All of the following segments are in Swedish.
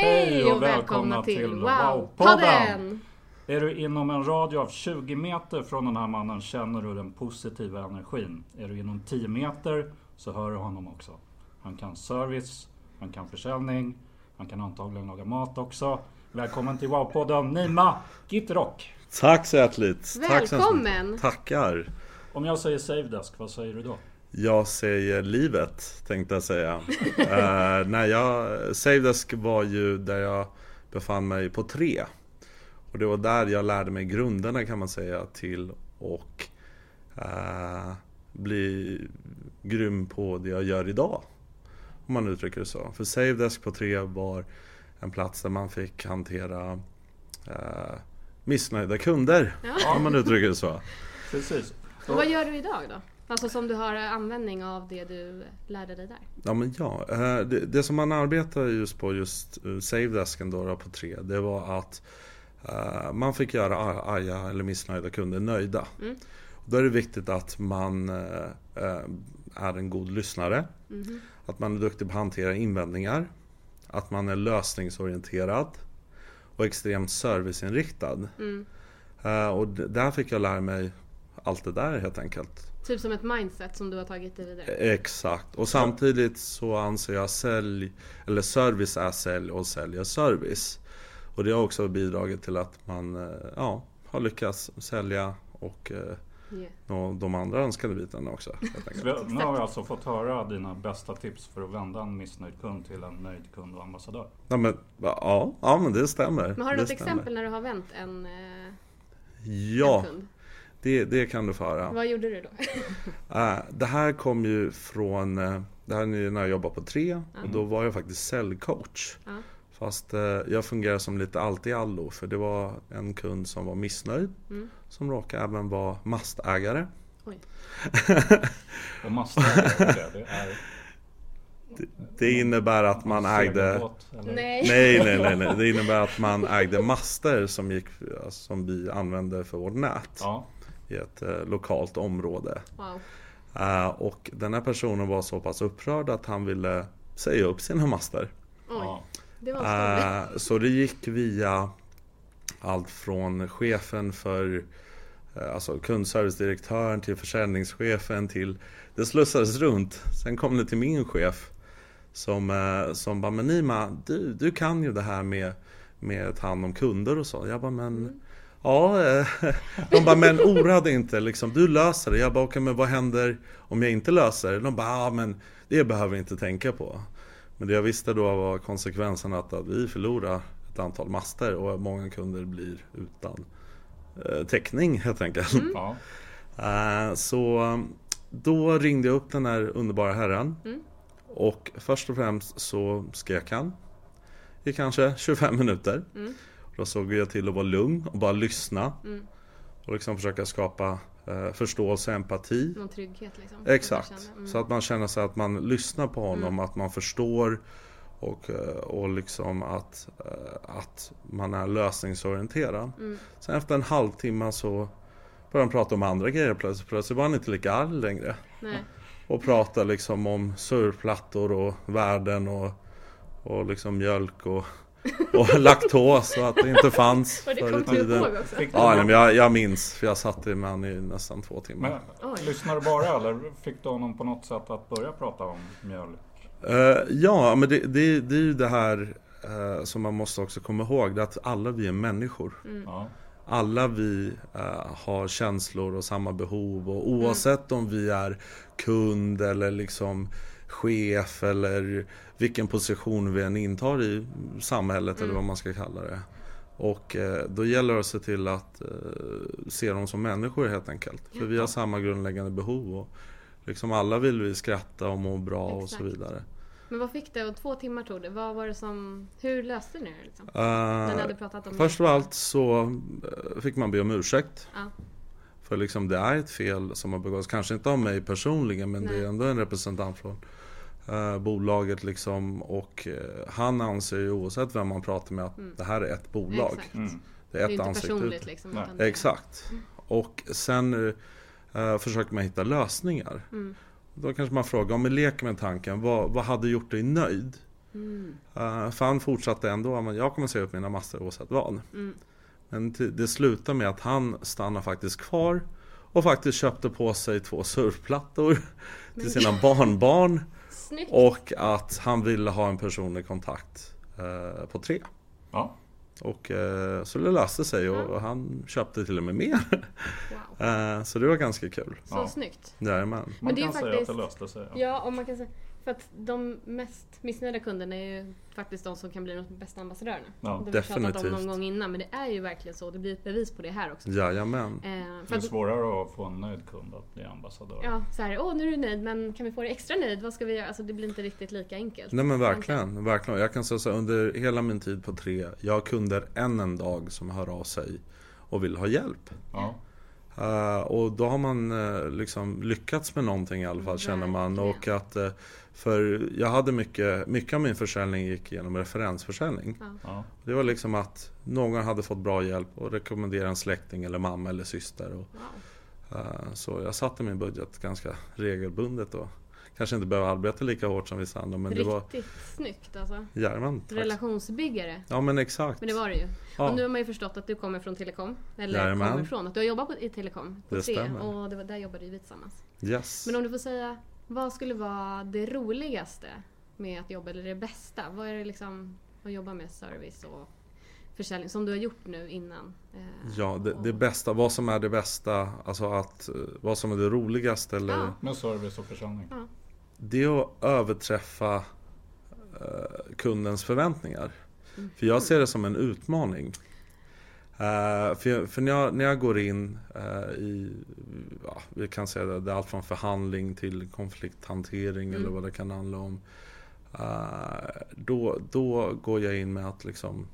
Hej och välkomna till Wow-podden! Är du inom en radie av 20 meter från den här mannen känner du den positiva energin. Är du inom 10 meter så hör du honom också. Han kan service, han kan försäljning, han kan antagligen laga mat också. Välkommen till Wow-podden Nima Gitrock! Tack så hjärtligt! Tack så Välkommen. hemskt mycket. Tackar! Om jag säger Savedesk, vad säger du då? Jag säger livet, tänkte jag säga. uh, nej, jag, Savedesk var ju där jag befann mig på tre. Och det var där jag lärde mig grunderna kan man säga till och uh, bli grym på det jag gör idag. Om man uttrycker det så. För Savedesk på tre var en plats där man fick hantera uh, missnöjda kunder. Om man uttrycker det så. Precis. Och vad gör du idag då? Alltså som du har användning av det du lärde dig där? Ja men ja, eh, det, det som man arbetar just på just eh, Savedesken då, på tre, det var att uh, man fick göra ar- arga eller missnöjda kunder nöjda. Mm. Då är det viktigt att man är en god lyssnare, Mhm. att man är duktig på att hantera invändningar, att man är lösningsorienterad och extremt serviceinriktad. Mm. Och där fick jag lära mig allt det där helt enkelt. Typ som ett mindset som du har tagit dig vidare? Exakt. Och samtidigt så anser jag sälj, eller service är sälj och sälj är service. Och det har också bidragit till att man eh, ja, har lyckats sälja och eh, Yeah. de andra önskade bitarna också. nu har vi alltså fått höra dina bästa tips för att vända en missnöjd kund till en nöjd kund och ambassadör. Ja, men, ja, ja, men det stämmer. Men har du det något stämmer. exempel när du har vänt en, eh, Ja, en kund? Det, det kan du få höra. Vad gjorde du då? Eh, det här kom ju från, eh, det här är när jag jobbade på tre och då var jag faktiskt säljcoach. Ja. Fast eh, jag fungerar som lite allt i allo för det var en kund som var missnöjd. Mm. Som råkade även vara mastägare. Oj. Och master, det, är... Det innebär att man ägde? Nej. Nej, nej, nej, nej. Det innebär att man ägde master som, gick, som vi använde för vårt nät. Ja. I ett eh, lokalt område. Wow. Eh, och den här personen var så pass upprörd att han ville säga upp sina master. Oj. ja. Det var. Eh, så det gick via allt från chefen för alltså kundservicedirektören till försäljningschefen till det slussades runt. Sen kom det till min chef som, som bara, men Nima, du, du kan ju det här med, med att ta hand om kunder och så. Jag bara, men Ja, eh, de bara, men oroa dig inte liksom, du löser det. Jag bara, okej men vad händer om jag inte löser det? De bara, ja men det behöver vi inte tänka på. Men det jag visste då var konsekvensen att, att vi förlorar ett antal master och många kunder blir utan eh, täckning helt enkelt. Ja. Eh, så då ringde jag upp den här underbara herren. Och först och främst så skrek han i kanske 25 minuter. Då såg jag till att vara lugn och bara lyssna. Och liksom försöka skapa eh, förståelse och empati. Någon trygghet liksom? Exakt. Mm. Så att man känner sig att man lyssnar på honom, att man förstår och, eh, och liksom att, eh, att man är lösningsorienterad. Mm. Sen efter en halvtimme så började han prata om andra grejer plötsligt. Plötsligt var han inte lika arg längre. Nej. Och prata liksom om surfplattor och värden och, och liksom mjölk och, och laktos och att det inte fanns förr i tiden. Ja, nej, men jag, jag minns för jag satt med honom i nästan två timmar. men, lyssnade du bara eller fick du honom på något sätt att börja prata om mjölk? Eh, ja, men det, det, det är ju det här eh, som man måste också komma ihåg. Det att alla vi är människor. Ja. Alla vi eh, har känslor och samma behov och oavsett om vi är kund eller liksom chef eller vilken position vi än intar i samhället eller vad man ska kalla det. Och eh, då gäller det att se till att eh, se dem som människor helt enkelt. För vi har samma grundläggande behov och liksom alla vill vi skratta och må bra och så Exakt. vidare. Men vad fick det? Och två timmar tog det. Vad var det som... Hur löste ni det liksom? Pratat om Först det. av allt så fick man be om ursäkt. Ja. För liksom det är ett fel som har begåtts. Kanske inte av mig personligen men det Nej. är ändå en representant från eh, bolaget liksom. Och eh, han anser ju oavsett vem man pratar med att det här är ett bolag. Mm. Exakt. Mm. Det Det är är ett inte personligt ut. liksom. Det är- Exakt. Och sen eh, försöker man hitta lösningar. Mm. Då kanske man frågar, om vi leker med tanken, vad, vad hade gjort dig nöjd? Mm. Uh, för han fortsatte ändå, men jag kommer säga upp mina massor oavsett vad. Mm. Men det slutar med att han stannar faktiskt kvar och faktiskt köpte på sig två surfplattor till sina barnbarn Snyggt! och att han ville ha en personlig kontakt eh, på tre. Ja. Och eh, så det löste sig och han köpte till och med mer. Wow. Eh, så det var ganska kul. Så Ja. snyggt. Jajamän. Man det är kan säga faktiskt- att det löste sig. Ja. Ja, och man kan säga... För att de mest missnöjda kunderna är ju faktiskt de som kan bli de bästa ambassadörerna. Ja, det har vi pratat om definitivt. någon gång innan, men det är ju verkligen så. Det blir ett bevis på det här också. Jajamän. Eh, Det är svårare att få en nöjd kund att bli ambassadör. ja, så här, åh nu är du nöjd, men kan vi få dig extra nöjd? Vad ska vi göra? Alltså det blir inte riktigt lika enkelt. Nej men verkligen, verkligen. Jag kan säga så här, under hela min tid på tre, jag har kunder än en dag som hör av sig och vill ha hjälp. Ja. Eh, och då har man eh, liksom lyckats med någonting i alla fall känner man. Och att, eh, för jag hade mycket, mycket av min försäljning gick genom referensförsäljning. Ja. Det var liksom att någon hade fått bra hjälp och rekommenderade en släkting eller mamma eller syster. Och, Wow. så jag satte min budget ganska regelbundet och kanske inte behöver arbeta lika hårt som vissa andra men det var Riktigt snyggt alltså. Jajamän. Relationsbyggare. Ja men exakt. Men det var det ju. Ja. Och nu har man ju förstått att du kommer från telekom. Eller Jajamän. kommer från. Att du har jobbat på, i telekom. På Det tre, stämmer. Och det var, där jobbade vi tillsammans. Yes. Men om du får säga, vad skulle vara det roligaste med att jobba, eller det bästa? Vad är det liksom att jobba med service och försäljning som du har gjort nu innan? Eh, Ja, det, det bästa, vad som är det bästa, alltså att, eh, vad som är det roligaste eller Ja. Med service och försäljning. Ja. Det är att överträffa eh, kundens förväntningar. För jag ser det som en utmaning. Eh, för för när, jag, när jag går in eh, i, ja, vi kan säga det, det är allt från förhandling till konflikthantering eller vad det kan handla om. Eh, då, då går jag in med att liksom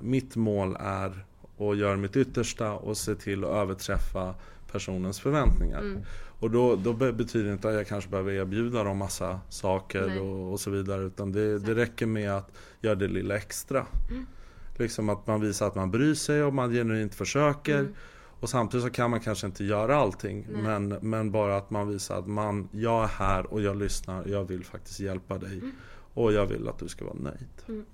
mitt mål är att göra mitt yttersta och se till att överträffa personens förväntningar. Mm. Och då, då be- betyder det inte att jag kanske behöver erbjuda dem massa saker och, och så vidare. Utan det, det räcker med att göra det lilla extra. Mm. Liksom att man visar att man bryr sig och man genuint försöker. Mm. Och samtidigt så kan man kanske inte göra allting. Nej. Men, men bara att man visar att man, jag är här och jag lyssnar och jag vill faktiskt hjälpa dig. Mm. Och jag vill att du ska vara nöjd.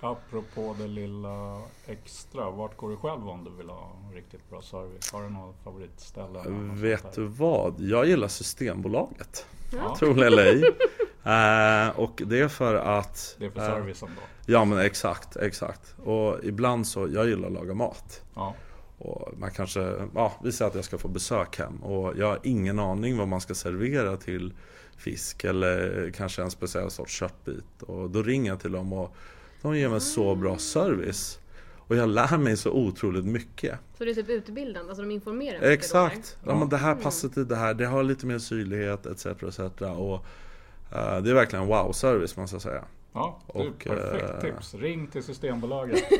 Apropå det lilla extra. Vart går du själv om du vill ha riktigt bra service? Har du något favoritställe? Vet du vad? Jag gillar Systembolaget. Ja, Tror det eller ej. Eh, och det är för att... det är för eh, servicen då. Ja men exakt, exakt. Och ibland så, jag gillar att laga mat. Ja. Och man kanske, ja vi säger att jag ska få besök hem och jag har ingen aning vad man ska servera till fisk eller kanske en speciell sorts köttbit. Och då ringer jag till dem och de ger mig så bra service. Och jag lär mig så otroligt mycket. Så det är typ utbildande, alltså de informerar mycket då, Exakt! Ja, men det här Mm. passar till det här, det har lite mer syrlighet etc. etc. Och eh, det är verkligen wow-service måste jag säga. Ja, du, Och, perfekt eh, tips. Ring till Systembolaget.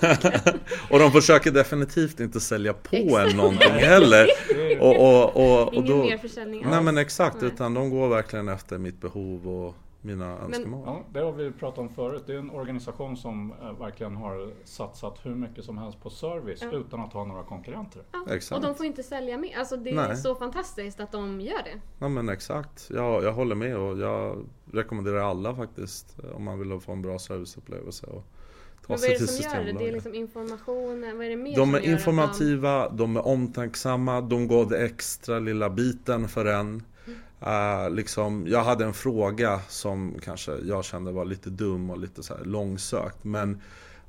Och de försöker definitivt inte sälja på Exakt. en någonting heller. Det är, Och, och, och, och Ingen då, mer försäljning nej alls. men exakt, Nej. utan de går verkligen efter mitt behov och mina önskemål. ja, det har vi pratat om förut. Det är en organisation som eh, verkligen har satsat hur mycket som helst på service Ja. utan att ha några konkurrenter. Ja, Exakt. Och de får inte sälja mer. Alltså det är Nej. så fantastiskt att de gör det. Ja men exakt, jag, jag håller med och jag rekommenderar alla faktiskt om man vill få en bra serviceupplevelse. Och Men vad är det som gör det? Det är liksom informationen, vad är det mer De som är informativa, de är omtänksamma, de går det extra lilla biten för en. Uh, liksom, jag hade en fråga som kanske jag kände var lite dum och lite så långsökt. Men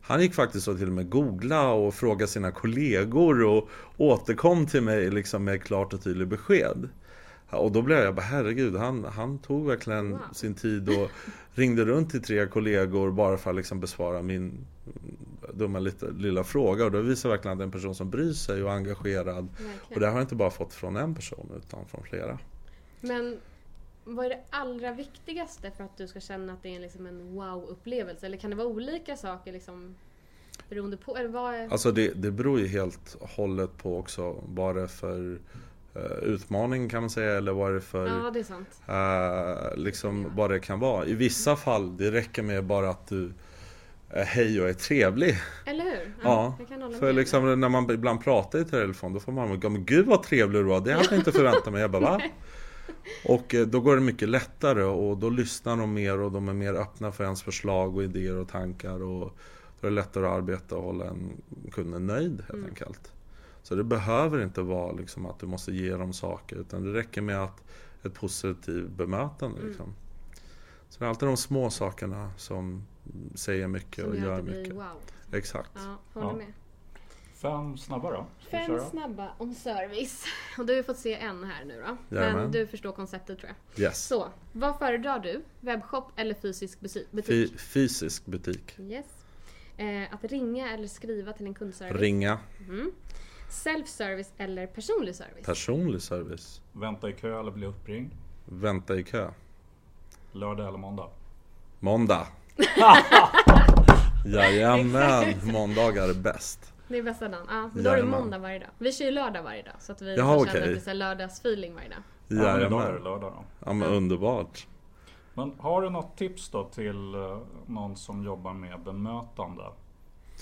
han gick faktiskt så till och med googla och fråga sina kollegor och återkom till mig liksom med klart och tydligt besked. Och då blev jag bara herregud, han, han tog verkligen wow. sin tid och ringde runt till tre kollegor bara för att liksom besvara min dumma lite, lilla fråga. Och det visar verkligen att det är en person som bryr sig och är engagerad. Verkligen. Och det har jag inte bara fått från en person utan från flera. Men vad är det allra viktigaste för att du ska känna att det är liksom en wow-upplevelse? Eller kan det vara olika saker liksom beroende på? Eller vad är... Alltså det, det beror ju helt och hållet på också vad det är för uh, utmaning kan man säga eller vad det är för... Ja, det är sant. Uh, liksom ja. vad det kan vara. I vissa fall, det räcker med bara att du hej och är trevlig. Eller hur? Ja, ja för liksom när man ibland pratar i telefon då får man men gud vad trevlig du var, det hade jag inte förväntat mig. Jag bara va? Och eh, då går det mycket lättare och då lyssnar de mer och de är mer öppna för ens förslag och idéer och tankar. Och då är det lättare att arbeta och hålla en kunden nöjd helt mm. enkelt. Så det behöver inte vara liksom att du måste ge dem saker utan det räcker med att ett positivt bemötande. Mm. Liksom. Så det är alltid de små sakerna som säger mycket som och gör, mycket. Wow. Exakt. Ja, håller ja. med. Fem snabba då? Fem snabba om service. Och du har fått se en här nu då. Jajamän. Men du förstår konceptet tror jag. Yes. Så, vad föredrar du? Webbshop eller fysisk butik? Fy, fysisk butik. Yes. Eh, att ringa eller skriva till en kundservice? Ringa. Mm. Self-service eller personlig service? Personlig service. Vänta i kö eller bli uppringd? Vänta i kö. Lördag eller måndag? Måndag. Jajamän, måndagar är bäst. Det är bästa dagen. Ja, men då är det måndag varje dag. Vi kör ju lördag varje dag. Så att vi Jaha, känner okay. att det är lördagsfeeling varje dag. Ja, är det lördag då. Ja, men underbart. Men har du något tips då till eh, någon som jobbar med bemötande?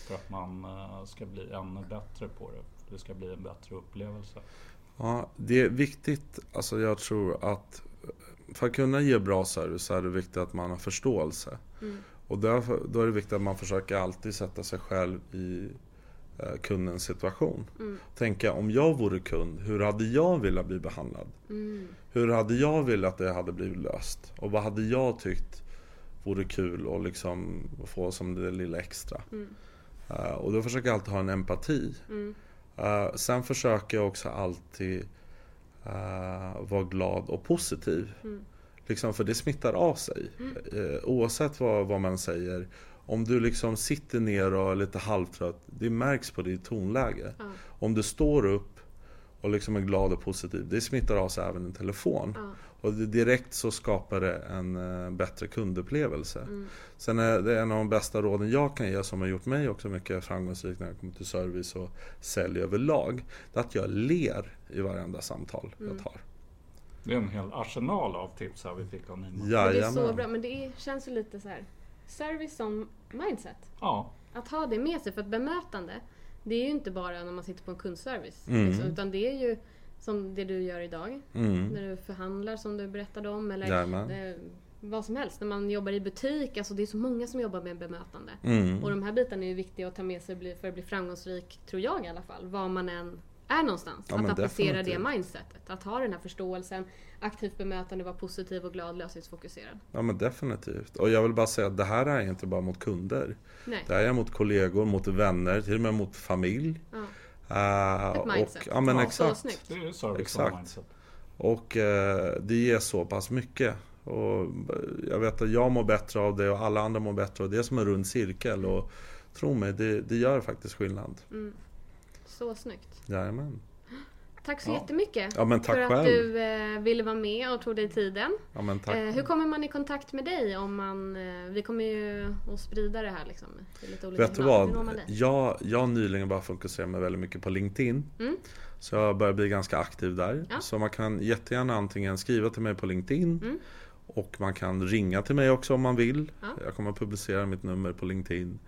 För att man eh, ska bli ännu bättre på det. Det ska bli en bättre upplevelse. Ja, det är viktigt. Alltså jag tror att för att kunna ge bra service så är det viktigt att man har förståelse. Mm. Och därför, då är det viktigt att man försöker alltid sätta sig själv i eh, kundens situation. Mm. Tänka om jag vore kund, hur hade jag velat bli behandlad? Mm. Hur hade jag velat att det hade blivit löst? Och vad hade jag tyckt vore kul att liksom få som det lilla extra? Uh, och då försöker jag alltid ha en empati. Uh, sen försöker jag också alltid uh, vara glad och positiv. Mm. Liksom, för det smittar av sig. Mm. Oavsett vad, vad man säger. Om du liksom sitter ner och är lite halvtrött, det märks på ditt tonläge. Mm. Om du står upp och liksom är glad och positiv, det smittar av sig även en telefon. Och direkt så skapar det en uh, bättre kundupplevelse. Mm. Sen är det en av de bästa råden jag kan ge som har gjort mig också mycket framgångsrik när det kommer till service och sälj överlag. Det är att jag ler i varenda samtal mm. jag tar. Det är en hel arsenal av tips här vi fick av Nina. Ja, det är så bra, men det känns ju lite så här service som mindset. Ja. Att ha det med sig, för ett bemötande det är ju inte bara när man sitter på en kundservice. Mm. Liksom, utan det är ju som det du gör idag. Mm. När du förhandlar som du berättade om. Eller det, vad som helst. När man jobbar i butik. Alltså det är så många som jobbar med bemötande. Mm. Och de här bitarna är ju viktiga att ta med sig för att bli framgångsrik, tror jag i alla fall. Var man än är någonstans. Ja, att applicera det mindsetet. Att ha den här förståelsen, aktivt bemötande, vara positiv och glad, lösningsfokuserad. Ja men definitivt. Och jag vill bara säga att det här är inte bara mot kunder. Nej. Det här är mot kollegor, mot vänner, till och med mot familj. Ja. Uh, Ett mindset. Och, ja men ja, exakt. Så det är service exakt. och mindset. Och uh, det ger så pass mycket. Och jag vet att jag mår bättre av det och alla andra mår bättre av det. Det är som en rund cirkel. Och tro mig, det, det gör faktiskt skillnad. Mm. Så snyggt. Jajamän. Tack så ja. jättemycket ja, men tack för själv. att du eh, ville vara med och tog dig tiden. Ja, men tack. Eh, hur kommer man i kontakt med dig? om man... Eh, vi kommer ju att sprida det här liksom, i lite olika Vet du vad? Jag, jag har nyligen bara fokuserat mig väldigt mycket på LinkedIn. Mm. Så jag börjar bli ganska aktiv där. Ja. Så man kan jättegärna antingen skriva till mig på LinkedIn mm. Och man kan ringa till mig också om man vill. Ja. Jag kommer att publicera mitt nummer på LinkedIn.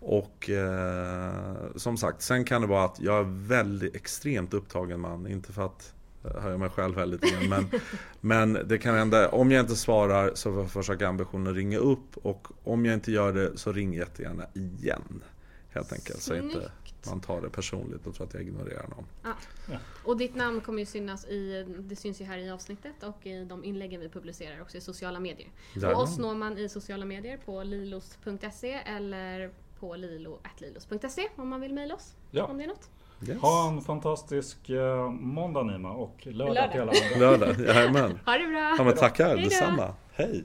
Och eh, som sagt, sen kan det vara att jag är väldigt extremt upptagen man. Inte för att eh, höja mig själv här lite grann. Men, men det kan hända, om jag inte svarar så får jag försöka ambitionen att ringa upp. Och om jag inte gör det så ring jättegärna igen. Helt enkelt. Snyggt. Så inte, man tar det personligt och tror att jag ignorerar någon. Ja. ja. Och ditt namn kommer ju synas i, det syns ju här i avsnittet och i de inläggen vi publicerar också i sociala medier. Och oss når man i sociala medier på lilos.se eller på lilo.lilos.se om man vill mejla oss. Ja. Om det är något. Yes. Ha en fantastisk uh, måndag Nima och lördag, lördag. till alla andra. lördag, jajamän. Ha det bra. Ja, men tackar, detsamma. Hej.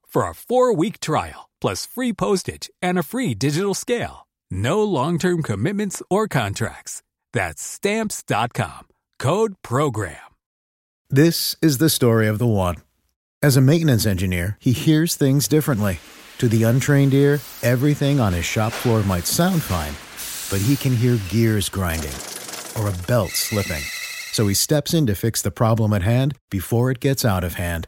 for a four-week trial, plus free postage and a free digital scale. No long-term commitments or contracts. That's Stamps.com. Code PROGRAM. This is the story of the one. As a maintenance engineer, he hears things differently. To the untrained ear, everything on his shop floor might sound fine, but he can hear gears grinding or a belt slipping. So he steps in to fix the problem at hand before it gets out of hand.